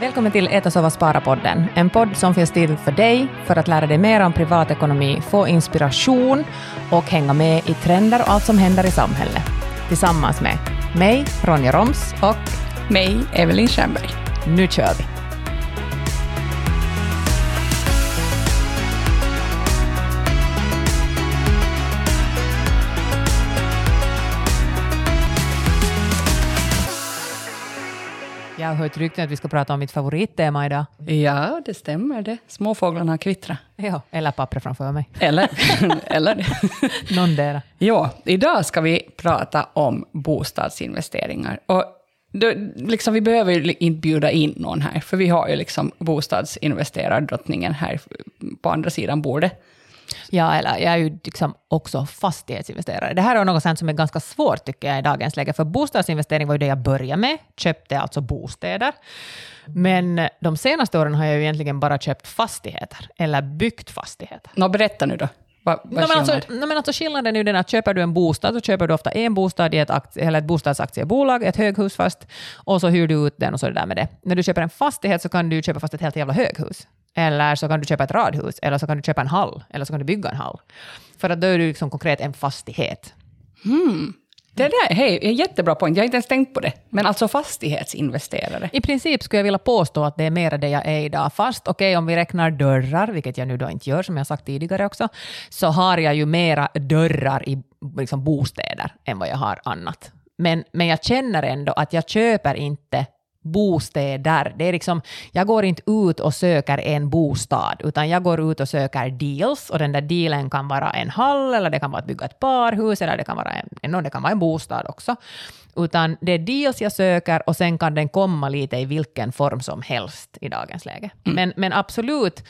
Välkommen till Äta, sova, spara-podden. En podd som finns till för dig för att lära dig mer om privatekonomi, få inspiration och hänga med i trender och allt som händer i samhället. Tillsammans med mig, Ronja Roms och mig, Evelyn Stjernberg. Nu kör vi! Hört rykten att vi ska prata om mitt favorittema idag. Ja, det stämmer det. Småfåglarna kvittrar. Ja, eller pappret framför mig. Eller, eller Någondera. Ja, idag ska vi prata om bostadsinvesteringar. Och då, liksom, vi behöver ju inte bjuda in någon här, för vi har ju liksom bostadsinvesterardrottningen här på andra sidan bordet. Ja, eller jag är ju liksom också fastighetsinvesterare. Det här är något som är ganska svårt tycker jag i dagens läge, för bostadsinvestering var ju det jag började med, köpte alltså bostäder. Men de senaste åren har jag ju egentligen bara köpt fastigheter, eller byggt fastigheter. Nå, berätta nu då. Vad no, men alltså, no, men alltså skillnaden är ju den att köper du en bostad så köper du ofta en bostad i ett, aktie, eller ett bostadsaktiebolag, ett höghus fast, och så hyr du ut den och så är det där med det. När du köper en fastighet så kan du köpa fast ett helt jävla höghus. Eller så kan du köpa ett radhus, eller så kan du köpa en hall, eller så kan du bygga en hall. För att då är du liksom konkret en fastighet. Mm. Det där hej, är en jättebra poäng. Jag har inte ens tänkt på det. Men alltså fastighetsinvesterare. I princip skulle jag vilja påstå att det är mer det jag är idag. Fast okej, okay, om vi räknar dörrar, vilket jag nu då inte gör, som jag sagt tidigare också, så har jag ju mera dörrar i liksom, bostäder än vad jag har annat. Men, men jag känner ändå att jag köper inte bostäder. Det är liksom, jag går inte ut och söker en bostad, utan jag går ut och söker deals, och den där dealen kan vara en hall, eller det kan vara att bygga ett parhus, eller det kan vara en, det kan vara en bostad också. Utan det är deals jag söker, och sen kan den komma lite i vilken form som helst i dagens läge. Mm. Men, men absolut,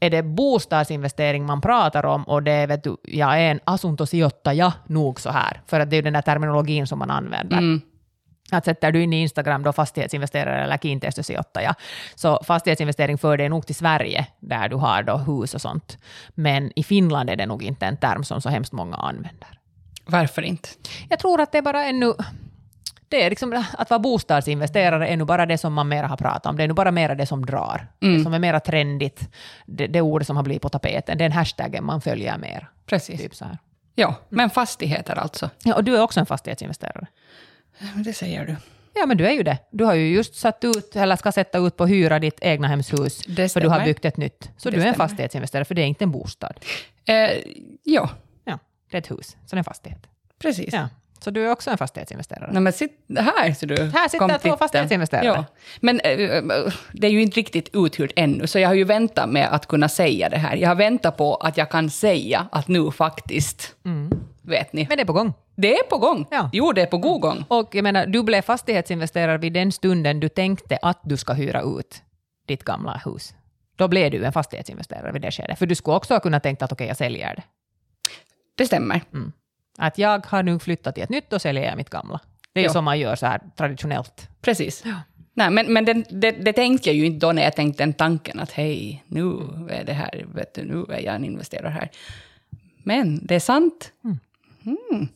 är det bostadsinvestering man pratar om och det vet du, jag är en asuntosijoittaja nog så här, för att det är den där terminologin som man använder. Mm att sätter du in i Instagram då fastighetsinvesterare eller kiinteistösijoittaja, så fastighetsinvestering för dig nog till Sverige, där du har då hus och sånt. Men i Finland är det nog inte en term som så hemskt många använder. Varför inte? Jag tror att det är bara ännu... Det är liksom, att vara bostadsinvesterare är nu bara det som man mer har pratat om. Det är nu bara mer det som drar. Mm. Det som är mer trendigt. Det, det ordet som har blivit på tapeten. Den hashtaggen man följer mer. Precis. Typ så här. Ja, men fastigheter alltså. Ja, och du är också en fastighetsinvesterare. Det säger du. Ja, men du är ju det. Du har ju just satt ut, eller ska sätta ut på hyra ditt egna hemshus, för du har byggt ett nytt. Så det du är en fastighetsinvesterare, för det är inte en bostad. Eh, ja. Ja, det är ett hus, så det är en fastighet. Precis. Ja. Så du är också en fastighetsinvesterare? Nej, men sitt, här ser du. Här sitter två fastighetsinvesterare. Ja. Men äh, det är ju inte riktigt uthyrt ännu, så jag har ju väntat med att kunna säga det här. Jag har väntat på att jag kan säga att nu faktiskt, mm. Vet ni. Men det är på gång. Det är på gång. Ja. Jo, det är på god gång. Och jag menar, du blev fastighetsinvesterare vid den stunden du tänkte att du ska hyra ut ditt gamla hus. Då blev du en fastighetsinvesterare vid det skedet. För du skulle också ha kunnat tänka att okej, okay, jag säljer det. Det stämmer. Mm. Att jag har nu flyttat till ett nytt och säljer mitt gamla. Det är ju som man gör så här traditionellt. Precis. Ja. Nej, men, men det, det, det, tänkte jag ju inte då när jag tänkte den tanken att hej, nu är det här, vet du, nu är jag en investerare här. Men det är sant. Mm. Mm.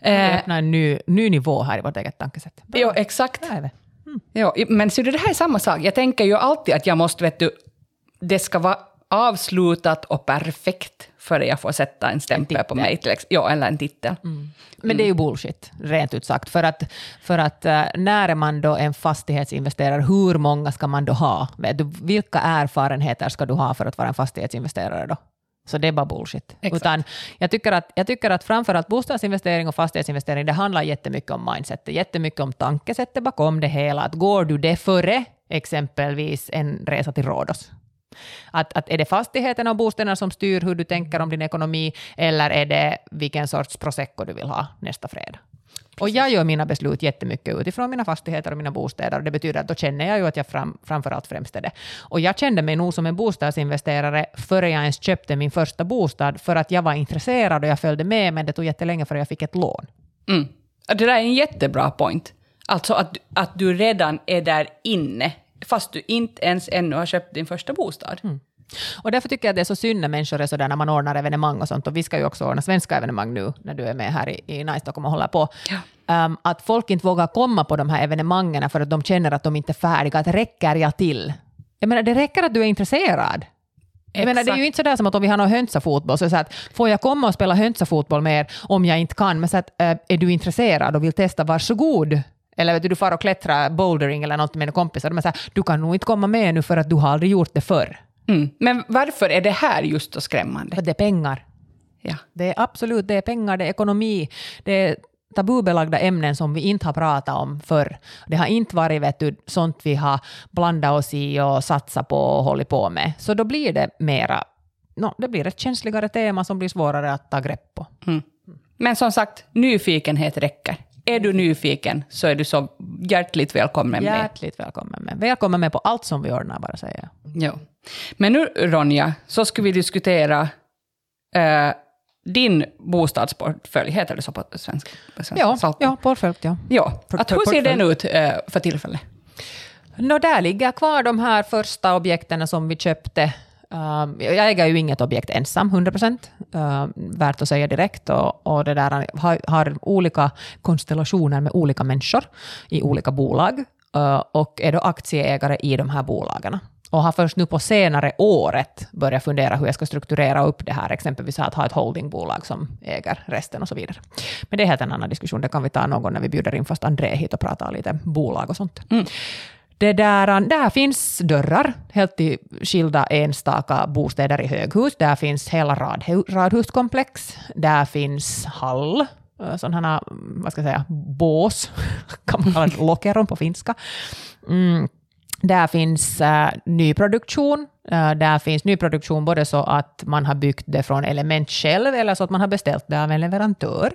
Vi öppnar en ny, ny nivå här i vårt eget tankesätt. Ja, exakt. Mm. Ja, men så det här är samma sak. Jag tänker ju alltid att jag måste, vet du, det ska vara avslutat och perfekt före jag får sätta en stämpel på mig, till ja, eller en titel. Mm. Men det är ju bullshit, rent ut sagt. För att, för att uh, när är man då en fastighetsinvesterare, hur många ska man då ha? Vilka erfarenheter ska du ha för att vara en fastighetsinvesterare då? Så det är bara bullshit. Utan jag, tycker att, jag tycker att framförallt bostadsinvestering och fastighetsinvestering, det handlar jättemycket om mindset, jättemycket om tankesättet bakom det hela. Att går du det före exempelvis en resa till Rhodos? Att, att är det fastigheterna och bostäderna som styr hur du tänker om din ekonomi, eller är det vilken sorts prosecco du vill ha nästa fredag? Och jag gör mina beslut jättemycket utifrån mina fastigheter och mina bostäder. Och det betyder att då känner jag ju att jag fram, framförallt främst är det. Och jag kände mig nog som en bostadsinvesterare före jag ens köpte min första bostad, för att jag var intresserad och jag följde med, men det tog jättelänge för jag fick ett lån. Mm. Det där är en jättebra point. Alltså att, att du redan är där inne, fast du inte ens ännu har köpt din första bostad. Mm. Och därför tycker jag att det är så synd när människor är sådär när man ordnar evenemang och sånt, och vi ska ju också ordna svenska evenemang nu när du är med här i, i Nice och håller på. Ja. Um, att folk inte vågar komma på de här evenemangen för att de känner att de inte är färdiga, att räcker jag till? Jag menar, det räcker att du är intresserad. Jag menar, det är ju inte sådär som att om vi har någon hönsafotboll, så är så att får jag komma och spela hönsafotboll med er om jag inte kan, men så att, äh, är du intresserad och vill testa, varsågod. Eller vet du, du far och klättrar bouldering eller något med dina kompisar, är så här, du kan nog inte komma med nu för att du har aldrig gjort det förr. Mm. Men varför är det här just så skrämmande? För det är pengar. Ja. Det är absolut det är pengar, det är ekonomi, det är tabubelagda ämnen som vi inte har pratat om förr. Det har inte varit vet du, sånt vi har blandat oss i och satsat på och hållit på med. Så då blir det mera, no, det blir ett känsligare tema som blir svårare att ta grepp på. Mm. Men som sagt, nyfikenhet räcker. Är du nyfiken så är du så hjärtligt välkommen med. Hjärtligt välkommen med. Välkommen med på allt som vi ordnar, bara säger jag. Ja. Men nu Ronja, så ska vi diskutera eh, din bostadsportfölj, heter det så på svenska? På svenska? Ja, ja portfölj, ja. ja. Att hur ser den ut eh, för tillfället? Nå, där ligger kvar de här första objekten som vi köpte. Um, jag äger ju inget objekt ensam, 100 procent. Uh, värt att säga direkt. Och, och det där har, har olika konstellationer med olika människor i olika bolag uh, och är då aktieägare i de här bolagen. Och har först nu på senare året börjat fundera hur jag ska strukturera upp det här, exempelvis att ha ett holdingbolag som äger resten och så vidare. Men det är helt en annan diskussion, det kan vi ta någon när vi bjuder in fast André hit och pratar lite bolag och sånt. Det där, där finns dörrar, helt i skilda enstaka bostäder i höghus. Där finns hela radhu, radhuskomplex. Där finns hall, eh, sådana, vad ska jag säga, bås, kan man kalla det, lokeron på finska. Mm. Där finns uh, nyproduktion. Uh, där finns nyproduktion både så att man har byggt det från element själv eller så att man har beställt det av en leverantör.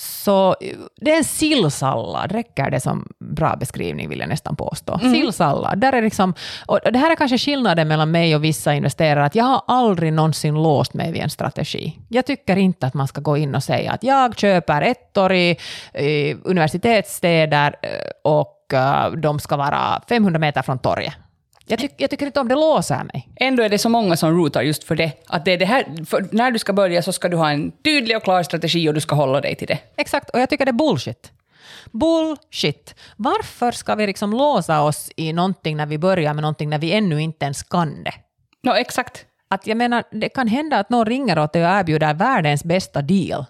Så eh, det är en sillsallad, räcker det som bra beskrivning vill jag nästan påstå. Sillsallad, där är liksom, och det här är kanske skillnaden mellan mig och vissa investerare, att jag har aldrig någonsin låst mig vid en strategi. Jag tycker inte att man ska gå in och säga att jag köper ettor i, i universitetsstäder eh, och eh, de ska vara 500 meter från torget. Jag, tyck, jag tycker inte om det låser mig. Ändå är det så många som rotar just för det. Att det det här, när du ska börja så ska du ha en tydlig och klar strategi och du ska hålla dig till det. Exakt, och jag tycker det är bullshit. Bullshit. Varför ska vi liksom låsa oss i någonting när vi börjar med någonting när vi ännu inte ens kan det? No, exakt. Att jag menar, det kan hända att någon ringer åt dig och erbjuder världens bästa deal.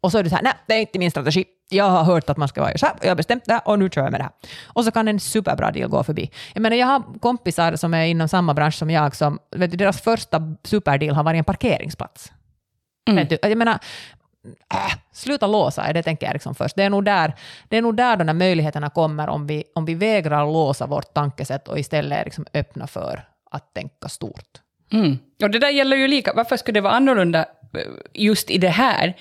Och så är du så här, nej, det är inte min strategi. Jag har hört att man ska vara så här, jag har bestämt det här och nu kör jag med det här. Och så kan en superbra deal gå förbi. Jag menar, jag har kompisar som är inom samma bransch som jag, som, vet du, deras första superdeal har varit en parkeringsplats. Vet du, jag menar, äh, sluta låsa er, det tänker jag liksom först. Det är nog där, det är nog där de här möjligheterna kommer om vi, om vi vägrar låsa vårt tankesätt och istället är liksom öppna för att tänka stort. Mm. Och det där gäller ju lika. Varför skulle det vara annorlunda eh, just i det här,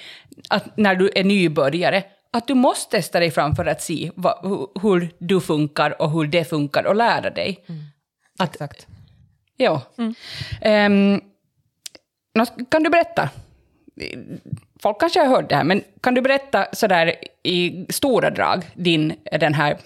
att när du är nybörjare, att du måste testa dig fram för att se vad, hu- hur du funkar och hur det funkar och lära dig. Att, Exakt. ja. Ehm, nå, kan du berätta? Folk kanske har hört det här, men kan du berätta sådär i stora drag din, den här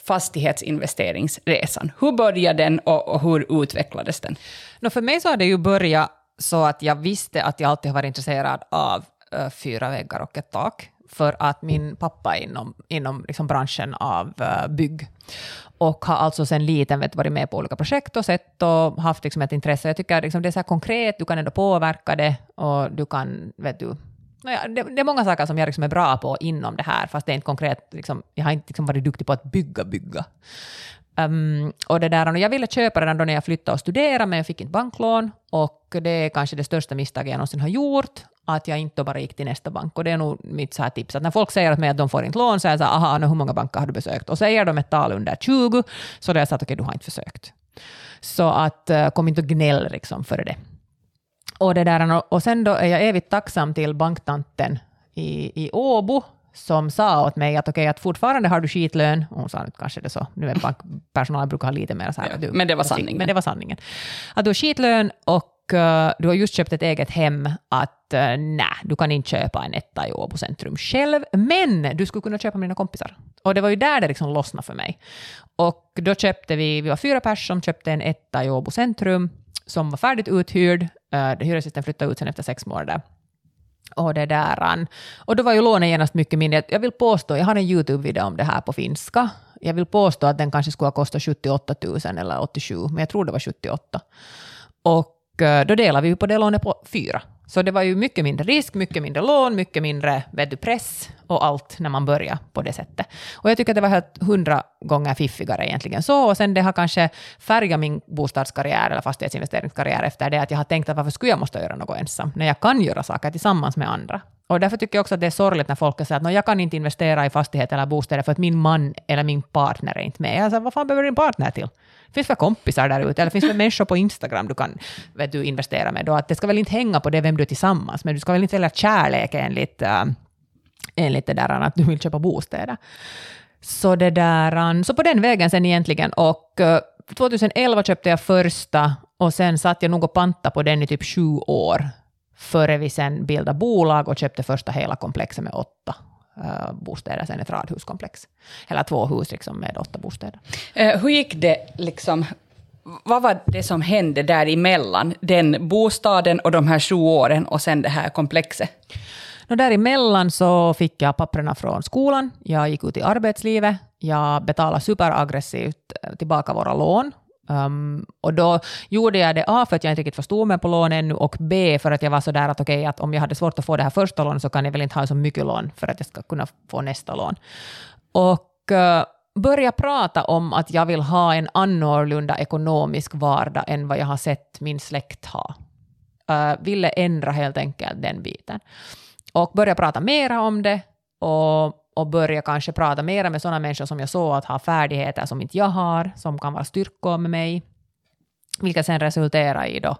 fastighetsinvesteringsresan? Hur började den och, och hur utvecklades den? Nå, för mig så har det ju börjat så att jag visste att jag alltid har varit intresserad av fyra väggar och ett tak. För att min pappa är inom, inom liksom branschen av eh, bygg. Och har alltså sen liten vet, varit med på olika projekt och sett och haft liksom ett intresse. Jag tycker liksom det är så här konkret, du kan ändå påverka det och du kan, vet du, Nåja, det, det är många saker som jag liksom är bra på inom det här, fast det är inte konkret, liksom, jag har inte liksom varit duktig på att bygga, bygga. Um, och det där, och jag ville köpa redan då när jag flyttade och studerade, men jag fick inte banklån. Och det är kanske det största misstaget jag någonsin har gjort, att jag inte bara gick till nästa bank. Och det är nog mitt så här tips, att när folk säger åt mig att de får inte lån, så är jag så här, aha, nu, hur många banker har du besökt? Och säger de ett tal under 20, så har jag sagt, okej, du har inte försökt. Så att, uh, kom inte och gnäll liksom för det. Och, det där, och sen då är jag evigt tacksam till banktanten i, i Åbo, som sa åt mig att okej, att fortfarande har du skitlön. Och hon sa inte kanske det så, nu är bankpersonal brukar ha lite mer så här. Ja, du, men det var sanningen. Men det var sanningen. Att du har skitlön och Eh, du har just köpt ett eget hem, att eh, uh, nej, du kan inte köpa en etta i Åbo centrum själv, men du skulle kunna köpa med dina kompisar. Och det var ju där det liksom lossnade för mig. Och då köpte vi, vi var fyra personer som köpte en etta i Åbo centrum, som var färdigt uthyrd. Uh, hyresgästen flyttade ut sen efter sex månader. Och, det där, och då var ju lånet genast mycket mindre. Jag vill påstå, jag har en YouTube-video om det här på finska. Jag vill påstå att den kanske skulle ha kostat 78 000 eller 87, men jag tror det var 78. Och Eh, då delade vi på det lånet på fyra. Så det var ju mycket mindre risk, mycket mindre lån, mycket mindre vet press och allt när man börjar på det sättet. Och jag tycker att det var helt hundra gånger fiffigare egentligen så. Och sen det har kanske färgat min bostadskarriär eller fastighetsinvesteringskarriär efter det att jag har tänkt att varför skulle jag måste göra något ensam, när jag kan göra saker tillsammans med andra. Och därför tycker jag också att det är sorgligt när folk säger att jag kan inte investera i fastigheter eller bostäder för att min man eller min partner är inte med. Jag säger, vad fan behöver din partner till? finns det kompisar där ute, eller finns det människor på Instagram du kan vet du, investera med? Då? Att det ska väl inte hänga på det vem du är tillsammans med, du ska väl inte välja kärlek enligt, äh, enligt det där att du vill köpa bostäder. Så, det där, äh, så på den vägen sen egentligen, och äh, 2011 köpte jag första, och sen satt jag nog och pantade på den i typ sju år, före vi sen bildade bolag och köpte första hela komplexet med åtta uh, bostäder, sen ett radhuskomplex. Eller två hus liksom med åtta bostäder. Uh, hur gick det liksom? Vad var det som hände däremellan? Den bostaden och de här sju åren och sen det här komplexet? No, däremellan så fick jag papperna från skolan, jag gick ut i arbetslivet, jag betalade superaggressivt eh, tillbaka våra lån Um, och då gjorde jag det A för att jag inte riktigt förstod mig på lån ännu och B för att jag var så där att okej, okay, att om jag hade svårt att få det här första lånet så kan jag väl inte ha så mycket lån för att jag ska kunna få nästa lån. Och uh, börja prata om att jag vill ha en annorlunda ekonomisk vardag än vad jag har sett min släkt ha. Uh, ville ändra helt enkelt den biten. Och börja prata mera om det och och börja kanske prata mer med sådana människor som jag såg att har färdigheter som inte jag har, som kan vara styrkor med mig, vilket sen resulterar i då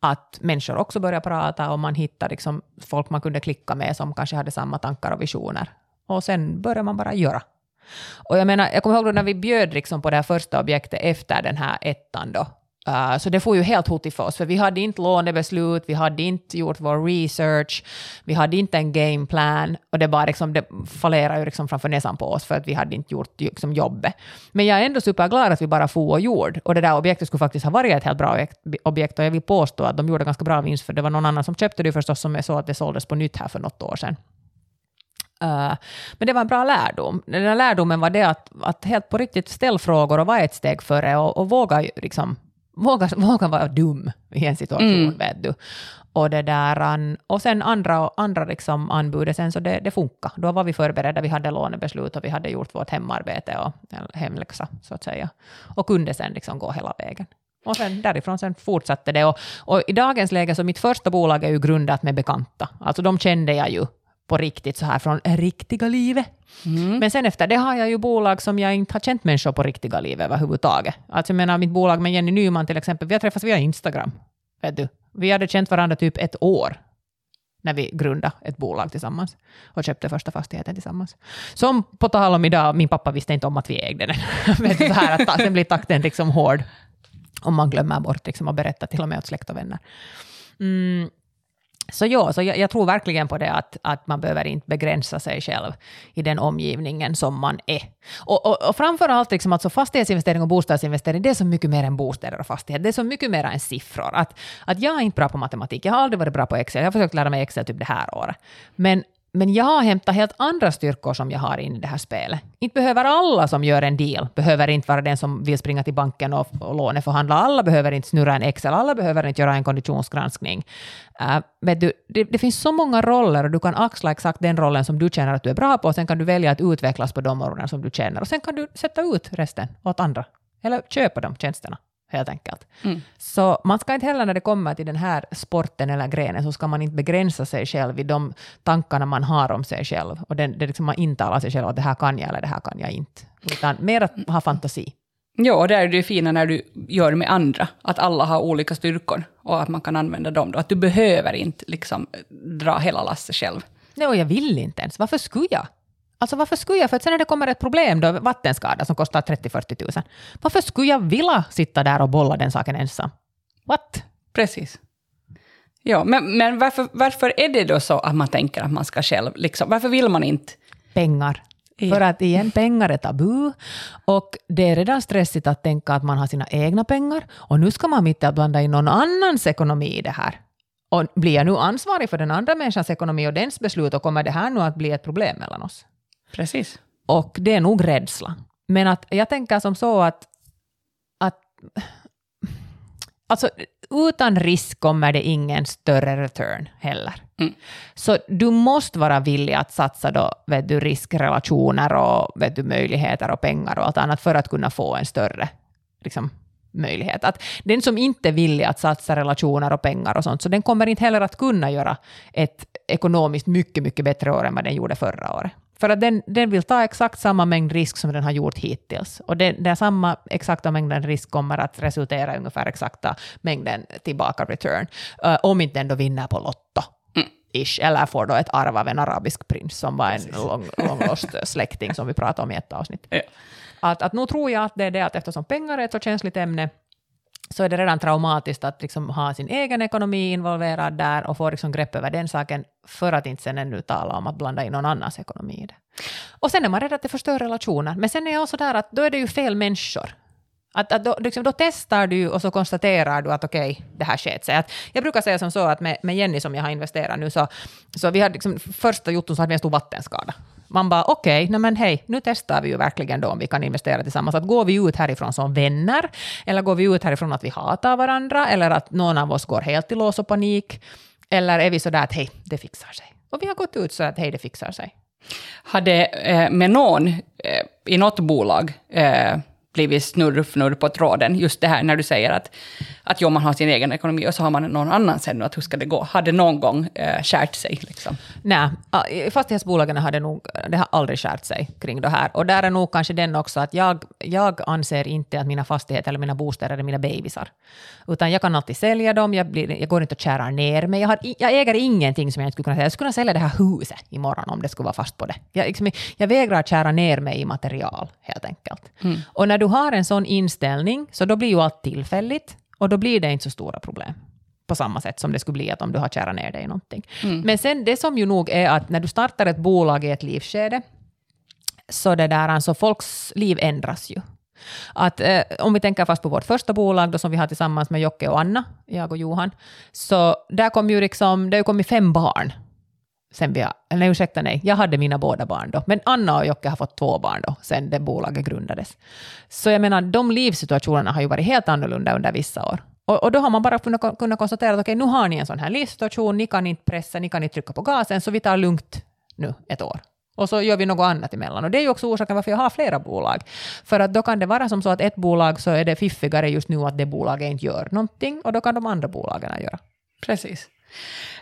att människor också börjar prata och man hittar liksom folk man kunde klicka med som kanske hade samma tankar och visioner. Och sen börjar man bara göra. Och jag menar, jag kommer ihåg då när vi bjöd liksom på det här första objektet efter den här ettan då, Uh, så det får ju helt hotigt för oss, för vi hade inte lånebeslut, vi hade inte gjort vår research, vi hade inte en gameplan och det bara liksom, det fallerade ju liksom framför näsan på oss för att vi hade inte gjort liksom jobbet. Men jag är ändå superglad att vi bara får och gjorde, och det där objektet skulle faktiskt ha varit ett helt bra objekt och jag vill påstå att de gjorde ganska bra vinst, för det var någon annan som köpte det förstås som är så att det såldes på nytt här för något år sedan. Uh, men det var en bra lärdom. Den här lärdomen var det att, att helt på riktigt ställa frågor och vara ett steg före och, och våga liksom våga, våga vara dum i en situation, mm. vet du. Och, det där, och sen andra, andra liksom anbudet, sen så det, det funkar. Då var vi förberedda, vi hade lånebeslut och vi hade gjort vårt hemarbete och hemläxa, så att säga. Och kunde sen liksom gå hela vägen. Och sen därifrån sen fortsatte det. Och, och i dagens läge, så mitt första bolag är ju grundat med bekanta. Alltså de kände jag ju på riktigt så här från riktiga livet. Mm. Men sen efter det har jag ju bolag som jag inte har känt människor på riktiga livet överhuvudtaget. Alltså jag menar mitt bolag med Jenny Nyman till exempel, vi har träffats via Instagram. Vet du? Vi hade känt varandra typ ett år när vi grundade ett bolag tillsammans och köpte första fastigheten tillsammans. Som på tal om idag, min pappa visste inte om att vi ägde den. Vet du, så här att sen blir takten liksom hård om man glömmer bort liksom att berätta till och med åt släkt och vänner. Mm, så ja, så jag, jag, tror verkligen på det att, att man behöver inte begränsa sig själv i den omgivningen som man är. Och, och, och framför allt liksom alltså fastighetsinvestering och bostadsinvestering, det är så mycket mer än bostäder och fastigheter. Det är så mycket mer än siffror. Att, att jag är inte bra på matematik, jag har aldrig varit bra på Excel. Jag har försökt lära mig Excel typ det här året. Men men jag har hämtat helt andra styrkor som jag har in i det här spelet. Inte behöver alla som gör en deal, behöver inte vara den som vill springa till banken och, och låneförhandla. Alla behöver inte snurra en Excel, alla behöver inte göra en konditionsgranskning. Äh, uh, men du, det, det, finns så många roller och du kan axla exakt den rollen som du känner att du är bra på, och sen kan du välja att utvecklas på de områden som du känner, och sen kan du sätta ut resten åt andra, eller köpa de tjänsterna helt enkelt. Mm. Så man ska inte heller när det kommer till den här sporten eller grenen, så ska man inte begränsa sig själv i de tankarna man har om sig själv. Och det, det liksom man intalar sig själv att det här kan jag eller det här kan jag inte. Utan mer att ha fantasi. Ja, och där är det fina när du gör med andra, att alla har olika styrkor och att man kan använda dem. Då. Att du behöver inte liksom dra hela lasset själv. Nej, och jag vill inte ens. Varför skulle jag? Alltså varför skulle jag, för att sen när det kommer ett problem, då, vattenskada som kostar 30-40 000, varför skulle jag vilja sitta där och bolla den saken ensam? What? Precis. Ja, men, men varför, varför är det då så att man tänker att man ska själv, liksom, varför vill man inte? Pengar. Ja. För att igen, pengar är tabu och det är redan stressigt att tänka att man har sina egna pengar och nu ska man mitt i blanda in någon annans ekonomi i det här. Och blir jag nu ansvarig för den andra människans ekonomi och dens beslut och kommer det här nu att bli ett problem mellan oss? Precis. Och det är nog rädsla. Men att jag tänker som så att, att alltså, utan risk kommer det ingen större return heller. Mm. Så du måste vara villig att satsa då, vet du, riskrelationer och vet du, möjligheter och pengar och allt annat för att kunna få en större liksom, möjlighet. Att den som inte är villig att satsa relationer och pengar och sånt, så den kommer inte heller att kunna göra ett ekonomiskt mycket, mycket bättre år än vad den gjorde förra året. För att den, den vill ta exakt samma mängd risk som den har gjort hittills. Och den, den samma exakta mängden risk kommer att resultera i ungefär exakta mängden tillbaka return. Uh, om inte den då vinner på Lotto. Ish, eller får då ett arv av en arabisk prins som var en lång, lång lost släkting som vi pratade om i ett avsnitt. Ja. Att, att nu tror jag att det är det att eftersom pengar är ett så känsligt ämne så är det redan traumatiskt att liksom ha sin egen ekonomi involverad där och få liksom grepp över den saken för att inte sen ännu tala om att blanda in någon annans ekonomi i det. Och sen är man rädd att det förstör relationer. Men sen är jag också där att då är det ju fel människor. Att, att då, liksom, då testar du och så konstaterar du att okej, okay, det här sket sig. Att jag brukar säga som så att med, med Jenny som jag har investerat nu, så, så vi hade liksom, första jotton så hade vi en stor vattenskada. Man bara okej, okay, men hej, nu testar vi ju verkligen då om vi kan investera tillsammans. Att går vi ut härifrån som vänner, eller går vi ut härifrån att vi hatar varandra, eller att någon av oss går helt i lås och panik, eller är vi så där att hej, det fixar sig. Och vi har gått ut så att hej, det fixar sig. Har det eh, med någon eh, i något bolag eh, blivit snurr på tråden. Just det här när du säger att, att jo, man har sin egen ekonomi och så har man någon annan sen. Att hur ska det gå? Har det någon gång eh, kärt sig? Liksom? Nej, fastighetsbolagen har det nog det har aldrig kärt sig kring det här. Och där är nog kanske den också att jag, jag anser inte att mina fastigheter eller mina bostäder är mina bebisar. Utan jag kan alltid sälja dem, jag, blir, jag går inte och kärar ner mig. Jag, har, jag äger ingenting som jag inte skulle kunna sälja. Jag skulle kunna sälja det här huset imorgon om det skulle vara fast på det. Jag, liksom, jag vägrar kära ner mig i material helt enkelt. Mm. Och när du har en sån inställning, så då blir ju allt tillfälligt och då blir det inte så stora problem på samma sätt som det skulle bli att om du har kärat ner dig i någonting. Mm. Men sen det som ju nog är att när du startar ett bolag i ett livskede, så det där, alltså folks liv ändras ju. Att, eh, om vi tänker fast på vårt första bolag då, som vi har tillsammans med Jocke och Anna, jag och Johan, så där kom ju liksom, det har kommit fem barn sen vi har, nej ursäkta nej, jag hade mina båda barn då, men Anna och Jocke har fått två barn då, sen det bolaget grundades. Så jag menar, de livssituationerna har ju varit helt annorlunda under vissa år. Och, och då har man bara kunnat, kunnat konstatera att okej, okay, nu har ni en sån här livssituation, ni kan inte pressa, ni kan inte trycka på gasen, så vi tar lugnt nu ett år. Och så gör vi något annat emellan. Och det är ju också orsaken varför jag har flera bolag. För att då kan det vara som så att ett bolag så är det fiffigare just nu att det bolaget inte gör någonting, och då kan de andra bolagen göra. Precis.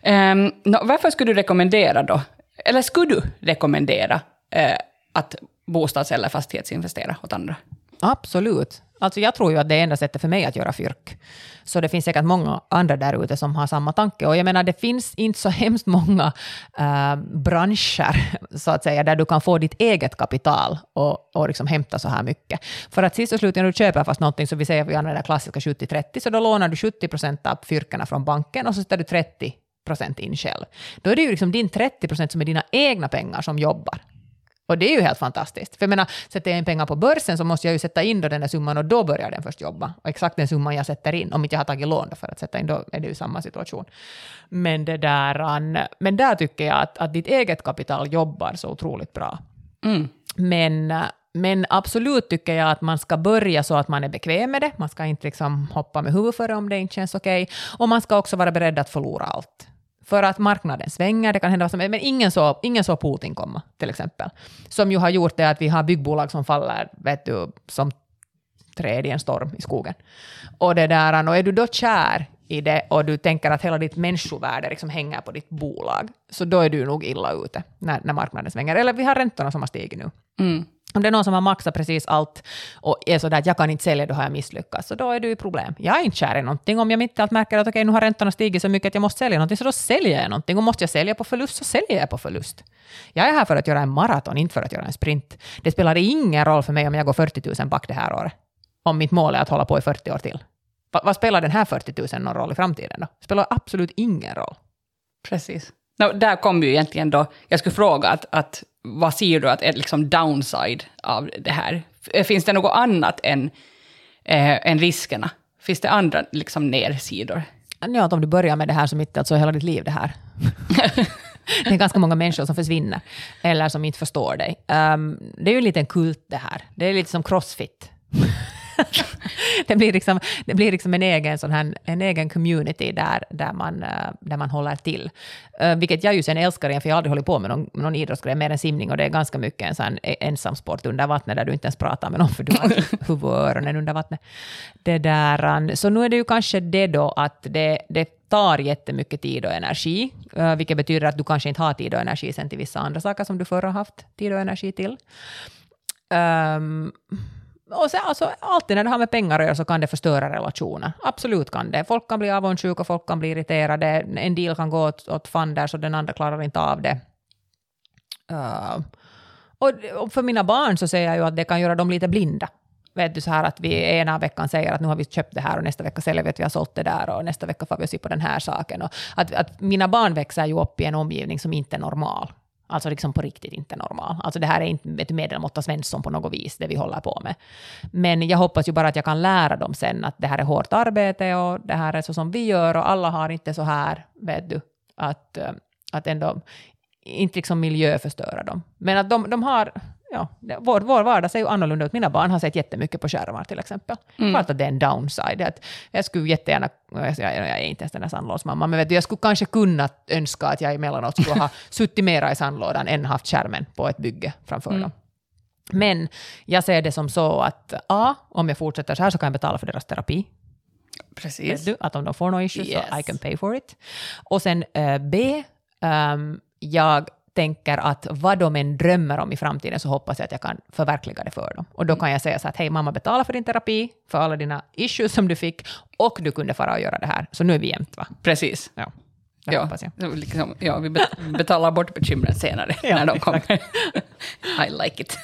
Ehm, um, no, varför skulle du rekommendera då, eller skulle du rekommendera uh, att bostads eller fastighetsinvestera åt andra? Absolut. Alltså jag tror ju att det är enda sättet för mig att göra fyrk. Så det finns säkert många andra där ute som har samma tanke. Och jag menar, det finns inte så hemskt många äh, branscher, så att säga, där du kan få ditt eget kapital och, och liksom hämta så här mycket. För att sist och slutligen när du köper fast någonting, så vi säger att vi använder det klassiska 70-30, så då lånar du 70 procent av fyrkarna från banken och så sätter du 30 procent in själv. Då är det ju liksom din 30 procent som är dina egna pengar som jobbar. Och det är ju helt fantastiskt. För jag menar, sätter jag in pengar på börsen så måste jag ju sätta in då den där summan och då börjar den först jobba. Och exakt den summan jag sätter in, om inte jag har tagit lån för att sätta in, då är det ju samma situation. Men, det där, men där tycker jag att, att ditt eget kapital jobbar så otroligt bra. Mm. Men, men absolut tycker jag att man ska börja så att man är bekväm med det. Man ska inte liksom hoppa med huvudet före om det inte känns okej. Okay. Och man ska också vara beredd att förlora allt. För att marknaden svänger, det kan hända vad som helst, men ingen såg ingen så Putin komma, till exempel. Som ju har gjort det att vi har byggbolag som faller, vet du, som träd i en storm i skogen. Och, det där, och är du då kär i det och du tänker att hela ditt människovärde liksom hänger på ditt bolag, så då är du nog illa ute när, när marknaden svänger. Eller vi har räntorna som har stigit nu. Mm. Om det är någon som har maxat precis allt och är sådär att jag kan inte sälja, då har jag misslyckats. Så då är det ju problem. Jag är inte kär i någonting. Om jag mitt i allt märker att okej, nu har räntorna stigit så mycket att jag måste sälja någonting, så då säljer jag någonting. Och måste jag sälja på förlust, så säljer jag på förlust. Jag är här för att göra en maraton, inte för att göra en sprint. Det spelar ingen roll för mig om jag går 40 000 back det här året. Om mitt mål är att hålla på i 40 år till. Va, vad spelar den här 40 000 någon roll i framtiden då? Spelar absolut ingen roll. Precis. No, där kom ju egentligen då, jag skulle fråga att, att vad ser du att är liksom downside av det här? Finns det något annat än, eh, än riskerna? Finns det andra liksom nersidor? Ja, att om du börjar med det här så mitt alltså hela ditt liv det här. det är ganska många människor som försvinner, eller som inte förstår dig. Um, det är ju en liten kult det här. Det är lite som crossfit. Det blir liksom, det blir liksom en, egen sån här, en egen community där, där, man, eh, där man håller till. Uh, vilket jag ju sen älskar igen, för jag har aldrig hållit på med någon, med någon idrottsgrej mer än simning, och det är ganska mycket en sån ensamsport under vattnet, där du inte ens pratar med någon, för du har huvud och öronen under vattnet. Det där, um, så nu är det ju kanske det då att det, det tar jättemycket tid och energi, vilket betyder att du kanske inte har tid och energi sen till vissa andra saker som du förr har haft tid och energi till. Um, och sen, alltså, alltid när det har med pengar att göra så kan det förstöra relationer. Absolut kan det. Folk kan bli avundsjuka, folk kan bli irriterade, en deal kan gå åt, åt fanders och den andra klarar inte av det. Uh, och, och, för mina barn så säger jag ju att det kan göra dem lite blinda. Vet du, så här att vi ena veckan säger att nu har vi köpt det här och nästa vecka säljer vi att vi har sålt det där och nästa vecka får vi se på den här saken. Och att, att mina barn växer ju upp i en omgivning som inte är normal. Alltså liksom på riktigt inte normal. Alltså det här är inte ett medelmåtta Svensson på något vis, det vi håller på med. Men jag hoppas ju bara att jag kan lära dem sen att det här är hårt arbete och det här är så som vi gör och alla har inte så här, vet du, att, eh, att ändå inte liksom miljöförstöra dem. Men att de, de har, ja, vår, vår vardag ser ju annorlunda ut. Mina barn har sett jättemycket på skärmar till exempel. Mm. Klart att det är en downside. Att jag skulle jättegärna, jag, jag är inte ens den där sandlådsmamman, men vet du, jag skulle kanske kunna önska att jag emellanåt skulle ha suttit mera i sandlådan än haft skärmen på ett bygge framför mm. dem. Men jag ser det som så att A, om jag fortsätter så här så kan jag betala för deras terapi. Precis. Du, att om de får några issues yes. så I can pay for it. Och sen uh, B, um, jag tänker att vad de än drömmer om i framtiden så hoppas jag att jag kan förverkliga det för dem. Och då kan jag säga så att hej mamma betala för din terapi, för alla dina issues som du fick, och du kunde fara och göra det här. Så nu är vi jämt va? Precis. Ja. Ja, hoppas jag. Liksom, ja, vi betalar bort bekymren senare ja, när de kommer. I like it.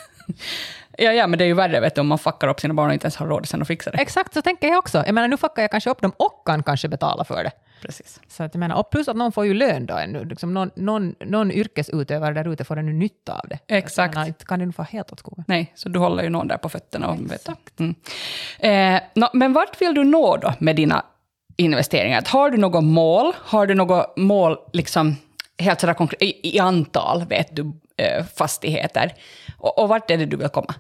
Ja, ja, men det är ju värre vet du, om man fuckar upp sina barn och inte ens har råd sen att fixa det. Exakt, så tänker jag också. Jag menar, nu fuckar jag kanske upp dem och kan kanske betala för det. Precis. Så att jag menar, och plus att någon får ju lön då ännu. Liksom någon, någon, någon yrkesutövare där ute får ännu nytta av det. Exakt. Menar, kan det nog vara helt åt skogen. Nej, så du håller ju någon där på fötterna. Och Exakt. Mm. Eh, no, men vart vill du nå då med dina investeringar? Har du något mål? Har du något mål liksom helt sådär konkret, i, i antal, vet du, eh, fastigheter? Och, och vart är det du vill komma?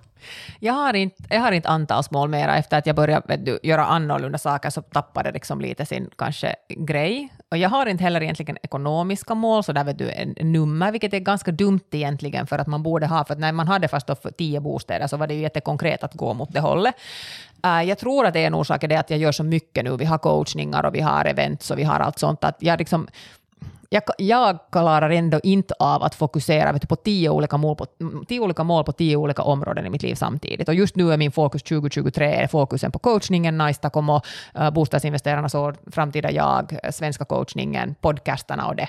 Jag har inte, jag har inte antalsmål mera. Efter att jag började vet du, göra annorlunda saker så tappade det liksom lite sin kanske grej. Och jag har inte heller egentligen ekonomiska mål, så där vet du en nummer, vilket är ganska dumt egentligen för att man borde ha, för att när man hade fast för tio bostäder så var det ju jättekonkret att gå mot det hållet. Uh, jag tror att det är en orsak är det att jag gör så mycket nu. Vi har coachningar och vi har events och vi har allt sånt. Att jag liksom jag, jag klarar ändå inte av att fokusera vet du, på, tio olika mål på tio olika mål på tio olika områden i mitt liv samtidigt. Och just nu är min fokus 2023 är fokusen på coachningen, Najstakom och uh, eh, bostadsinvesterarnas år, framtida jag, eh, svenska coachningen, podcastarna och det.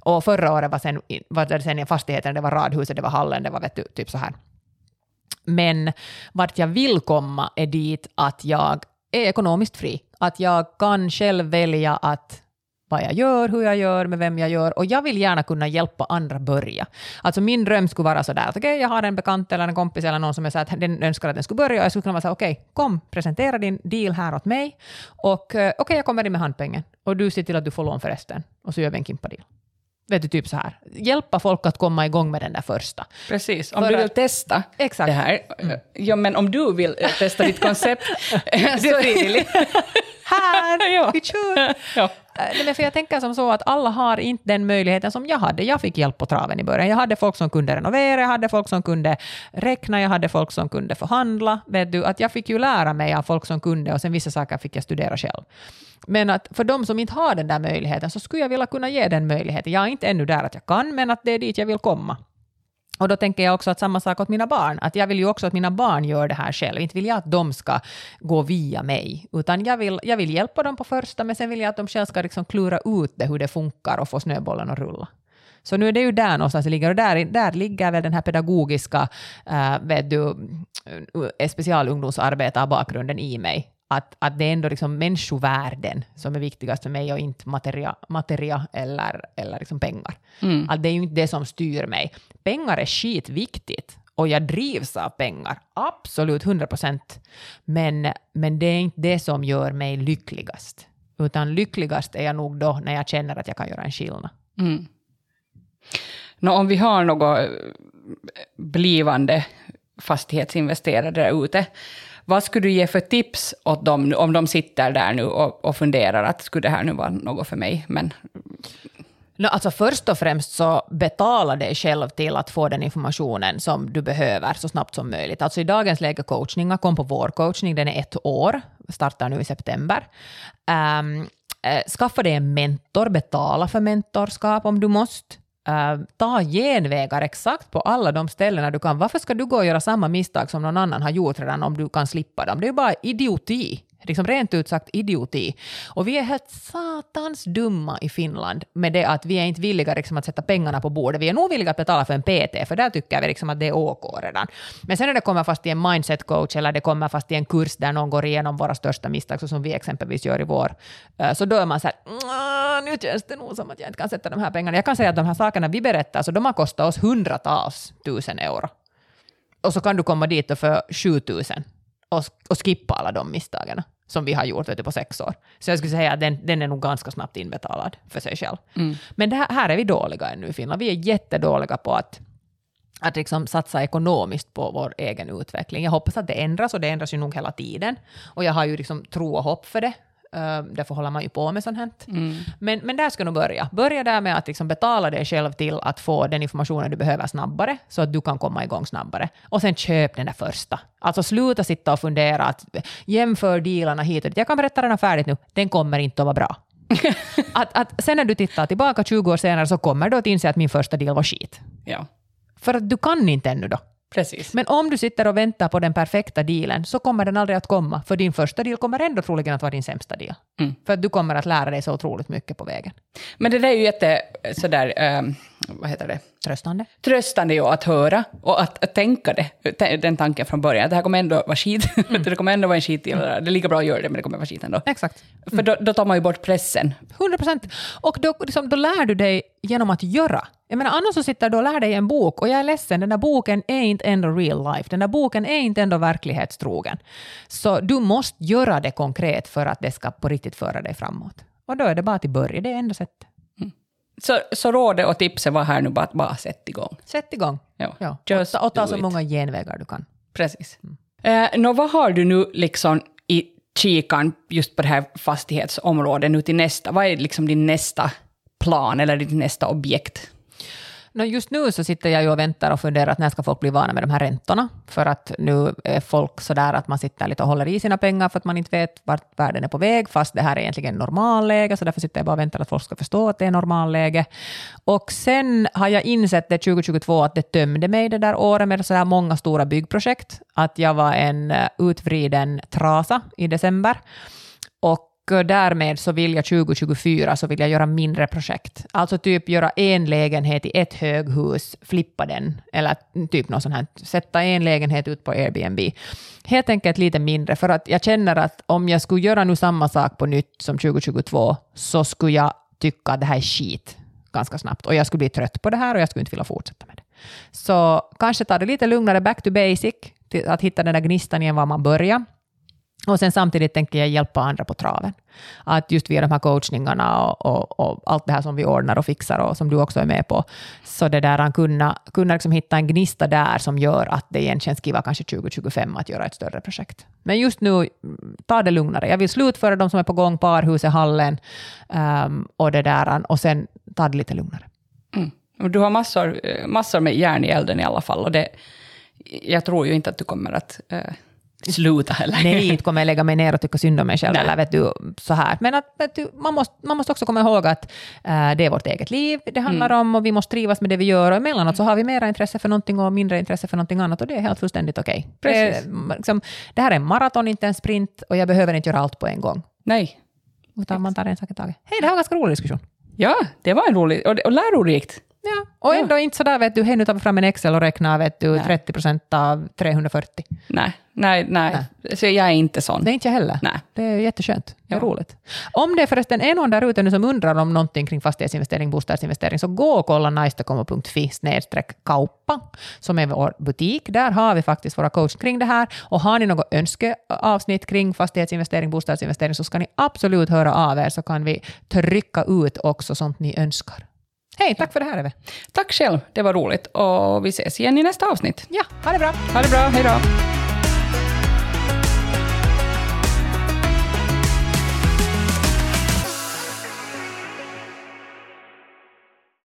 Och förra året var sen, var det sen fastigheten, det var radhuset, det var hallen, det var vet du, typ så här. Men vart jag vill komma är dit att jag är ekonomiskt fri. Att jag kan själv välja att vad jag gör, hur jag gör, med vem jag gör och jag vill gärna kunna hjälpa andra börja. Alltså min dröm skulle vara sådär att okej, okay, jag har en bekant eller en kompis eller någon som är så att den önskar att den skulle börja och jag skulle kunna vara så okej, okay, kom, presentera din deal här åt mig och eh, okej, okay, jag kommer in med handpengen och du ser till att du får lån för resten och så gör vi en Kimpa-deal. Vet du, typ så här. Hjälpa folk att komma igång med den där första. Precis, om För du vill att, testa exakt. det här. Mm. Ja, men om du vill eh, testa ditt koncept... du är frivillig. här, ja. vi kör! Ja. Äh, nej, men för jag tänker som så att alla har inte den möjligheten som jag hade. Jag fick hjälp på traven i början. Jag hade folk som kunde renovera, jag hade folk som kunde räkna, jag hade folk som kunde förhandla. Vet du, att jag fick ju lära mig av folk som kunde och sen vissa saker fick jag studera själv. Men att för de som inte har den där möjligheten så skulle jag vilja kunna ge den möjligheten. Jag är inte ännu där att jag kan, men att det är dit jag vill komma. Och då tänker jag också att samma sak åt mina barn, att jag vill ju också att mina barn gör det här själv. Inte vill jag att de ska gå via mig, utan jag vill, jag vill hjälpa dem på första, men sen vill jag att de själva ska liksom klura ut det, hur det funkar och få snöbollen att rulla. Så nu är det ju där någonstans det ligger, och där, där ligger väl den här pedagogiska, äh, vet du, eh, specialungdomsarbetarbakgrunden i mig, att, att det är ändå liksom människovärden som är viktigast för mig och inte materia, materia eller, eller liksom pengar. Mm. Att det är ju inte det som styr mig. Pengar är skitviktigt och jag drivs av pengar, absolut 100 procent. Men, men det är inte det som gör mig lyckligast. Utan lyckligast är jag nog då när jag känner att jag kan göra en skillnad. Mm. Nå, om vi har några eh, blivande fastighetsinvesterare där ute, vad skulle du ge för tips åt dem om de sitter där nu och, och funderar att skulle det här nu vara något för mig? Men No, alltså först och främst så betala dig själv till att få den informationen som du behöver så snabbt som möjligt. Alltså i dagens läge coachningar, kom på vår coachning, den är ett år, startar nu i september. Um, skaffa dig en mentor, betala för mentorskap om du måste. Ähm, uh, ta genvägar exakt på alla de ställena du kan. Varför ska du gå och göra samma misstag som någon annan har gjort redan om du kan slippa dem? Det är ju bara idioti. Liksom rent ut sagt idioti. Och vi är helt satans dumma i Finland med det att vi är inte villiga liksom att sätta pengarna på bordet. Vi är nog villiga att betala för en PT, för där tycker vi liksom att det är OK redan. Men sen när det kommer fast i en mindset coach eller det kommer fast i en kurs där någon går igenom våra största misstag, så som vi exempelvis gör i vår, eh, så då är man så här, nu känns det nog som att jag inte kan sätta de här pengarna. Jag kan säga att de här sakerna vi berättar, så de har kostat oss hundratals tusen euro. Och så kan du komma dit och för 7000 och, och skippa alla de misstagen som vi har gjort vet du, på sex år. Så jag skulle säga att den, den är nog ganska snabbt inbetalad för sig själv. Mm. Men här, här är vi dåliga ännu i Finland. Vi är jättedåliga på att, att liksom satsa ekonomiskt på vår egen utveckling. Jag hoppas att det ändras och det ändras ju nog hela tiden. Och jag har ju liksom tro och hopp för det. Uh, därför håller man ju på med sånt här. mm. Men, men där ska du börja. Börja där med att liksom betala dig själv till att få den informationen du behöver snabbare, så att du kan komma igång snabbare. Och sen köp den där första. Alltså sluta sitta och fundera, att jämför dealarna hit och dit. Jag kan berätta redan färdigt nu, den kommer inte att vara bra. att, att sen när du tittar tillbaka 20 år senare så kommer du att inse att min första deal var skit. ja, För att du kan inte ännu då. Precis. Men om du sitter och väntar på den perfekta dealen så kommer den aldrig att komma, för din första deal kommer ändå troligen att vara din sämsta deal. Mm. För att du kommer att lära dig så otroligt mycket på vägen. Men det där är ju jätte, sådär, um, vad heter det? Tröstande. tröstande ju att höra och att, att tänka det, den tanken från början. Det här kommer ändå vara skit. det kommer ändå vara en skitdeal. Det är lika bra att göra det, men det kommer vara skit ändå. Exakt. För då, då tar man ju bort pressen. 100 procent. Och då, liksom, då lär du dig genom att göra. Jag menar, annars så sitter du och lär dig en bok och jag är ledsen, den där boken är inte ändå real life. Den där boken är inte ändå verklighetstrogen. Så du måste göra det konkret för att det ska på riktigt föra dig framåt. Och då är det bara till börja, det är enda sättet. Så, så rådet och tipset var här nu bara att bara sätt igång. Sätt igång. Ja. Ja. Just och ta, och ta så it. många genvägar du kan. Precis. Eh, nå, vad har du nu liksom i kikan just på det här fastighetsområdet nu till nästa? Vad är liksom din nästa plan eller ditt nästa objekt? No, just nu så sitter jag ju och väntar och funderar att när ska folk bli vana med de här räntorna? För att nu är folk så där att man sitter lite och håller i sina pengar för att man inte vet vart världen är på väg, fast det här är egentligen normalläge, så därför sitter jag bara och väntar att folk ska förstå att det är normalläge. Och sen har jag insett det 2022 att det tömde mig det där året med sådär många stora byggprojekt, att jag var en eh, utvriden trasa i december. Och därmed så vill jag 2024 så vill jag göra mindre projekt. Alltså typ göra en lägenhet i ett höghus, flippa den, eller typ något sånt här, sätta en lägenhet ut på Airbnb. Helt enkelt lite mindre, för att jag känner att om jag skulle göra nu samma sak på nytt som 2022, så skulle jag tycka att det här är skit ganska snabbt. Och jag skulle bli trött på det här och jag skulle inte vilja fortsätta med det. Så kanske ta det lite lugnare, back to basic, att hitta den där gnistan igen var man börjar. Och sen samtidigt tänker jag hjälpa andra på traven. Att just via de här coachningarna och, och, och allt det här som vi ordnar och fixar och som du också är med på, så det där att kunna, kunna liksom hitta en gnista där som gör att det igen känns kiva kanske 2025 att göra ett större projekt. Men just nu, ta det lugnare. Jag vill slutföra de som är på gång, Parhuset, Hallen um, och det där, och sen ta det lite lugnare. Mm. Och Du har massor, eh, massor med järn i elden i alla fall. Och det, jag tror ju inte att du kommer att uh sluta heller. Nej, inte kommer jag lägga mig ner och tycka synd om mig själv. Nej. Eller vet du, så här. Men att, du, man, måste, man måste också komma ihåg att eh, det är vårt eget liv det handlar Mm. om och vi måste trivas med det vi gör. Och emellanåt så har vi mera intresse för någonting och mindre intresse för någonting annat och det är helt fullständigt okej. Det, Precis. är, liksom, det här är en maraton, inte en sprint och jag behöver inte göra allt på en gång. Nej. Utan man tar en sak i taget. Hej, det här var en ganska rolig diskussion. Ja, det var en rolig och, och lärorikt. Ja, och ändå inte sådär vet du, hej nu tar vi fram en Excel och räknar vet du, 30 procent av 340. Nej, nej, nej. Så jag är inte sån. Det är inte jag heller. Nej. Det är jätteskönt. Det är Ja. roligt. Om det förresten är någon där ute nu som undrar om någonting kring fastighetsinvestering, bostadsinvestering, så gå och kolla najstakomo.fi kauppa, som är vår butik. Där har vi faktiskt våra coach kring det här. Och har ni något önskeavsnitt kring fastighetsinvestering, bostadsinvestering, så ska ni absolut höra av er, så kan vi trycka ut också sånt ni önskar. Hej, tack för det här Eve. Tack själv, det var roligt. Och vi ses igen i nästa avsnitt. Ja, ha det bra. Ha det bra, hej då.